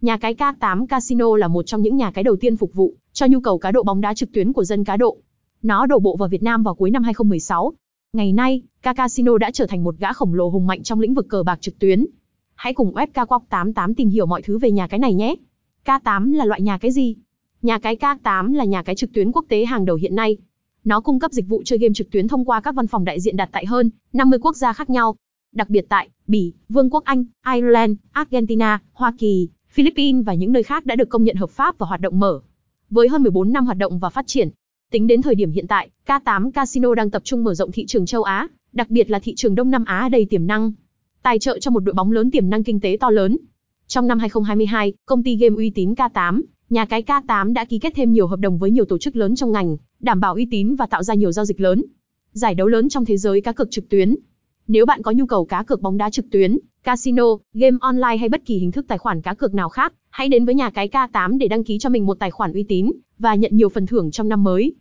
Nhà cái K8 Casino là một trong những nhà cái đầu tiên phục vụ cho nhu cầu cá độ bóng đá trực tuyến của dân cá độ. Nó đổ bộ vào Việt Nam vào cuối năm 2016. Ngày nay, K Casino đã trở thành một gã khổng lồ hùng mạnh trong lĩnh vực cờ bạc trực tuyến. Hãy cùng FKQuoc88 tìm hiểu mọi thứ về nhà cái này nhé. K8 là loại nhà cái gì? Nhà cái K8 là nhà cái trực tuyến quốc tế hàng đầu hiện nay. Nó cung cấp dịch vụ chơi game trực tuyến thông qua các văn phòng đại diện đặt tại hơn 50 quốc gia khác nhau. Đặc biệt tại Bỉ, Vương quốc Anh, Ireland, Argentina, Hoa Kỳ, Philippines và những nơi khác đã được công nhận hợp pháp và hoạt động mở. Với hơn 14 năm hoạt động và phát triển, tính đến thời điểm hiện tại, K8 Casino đang tập trung mở rộng thị trường châu Á, đặc biệt là thị trường Đông Nam Á đầy tiềm năng. Tài trợ cho một đội bóng lớn tiềm năng kinh tế to lớn. Trong năm 2022, công ty game uy tín K8, nhà cái K8 đã ký kết thêm nhiều hợp đồng với nhiều tổ chức lớn trong ngành, đảm bảo uy tín và tạo ra nhiều giao dịch lớn. Giải đấu lớn trong thế giới cá cược trực tuyến. Nếu bạn có nhu cầu cá cược bóng đá trực tuyến, casino, game online hay bất kỳ hình thức tài khoản cá cược nào khác, hãy đến với nhà cái K8 để đăng ký cho mình một tài khoản uy tín và nhận nhiều phần thưởng trong năm mới.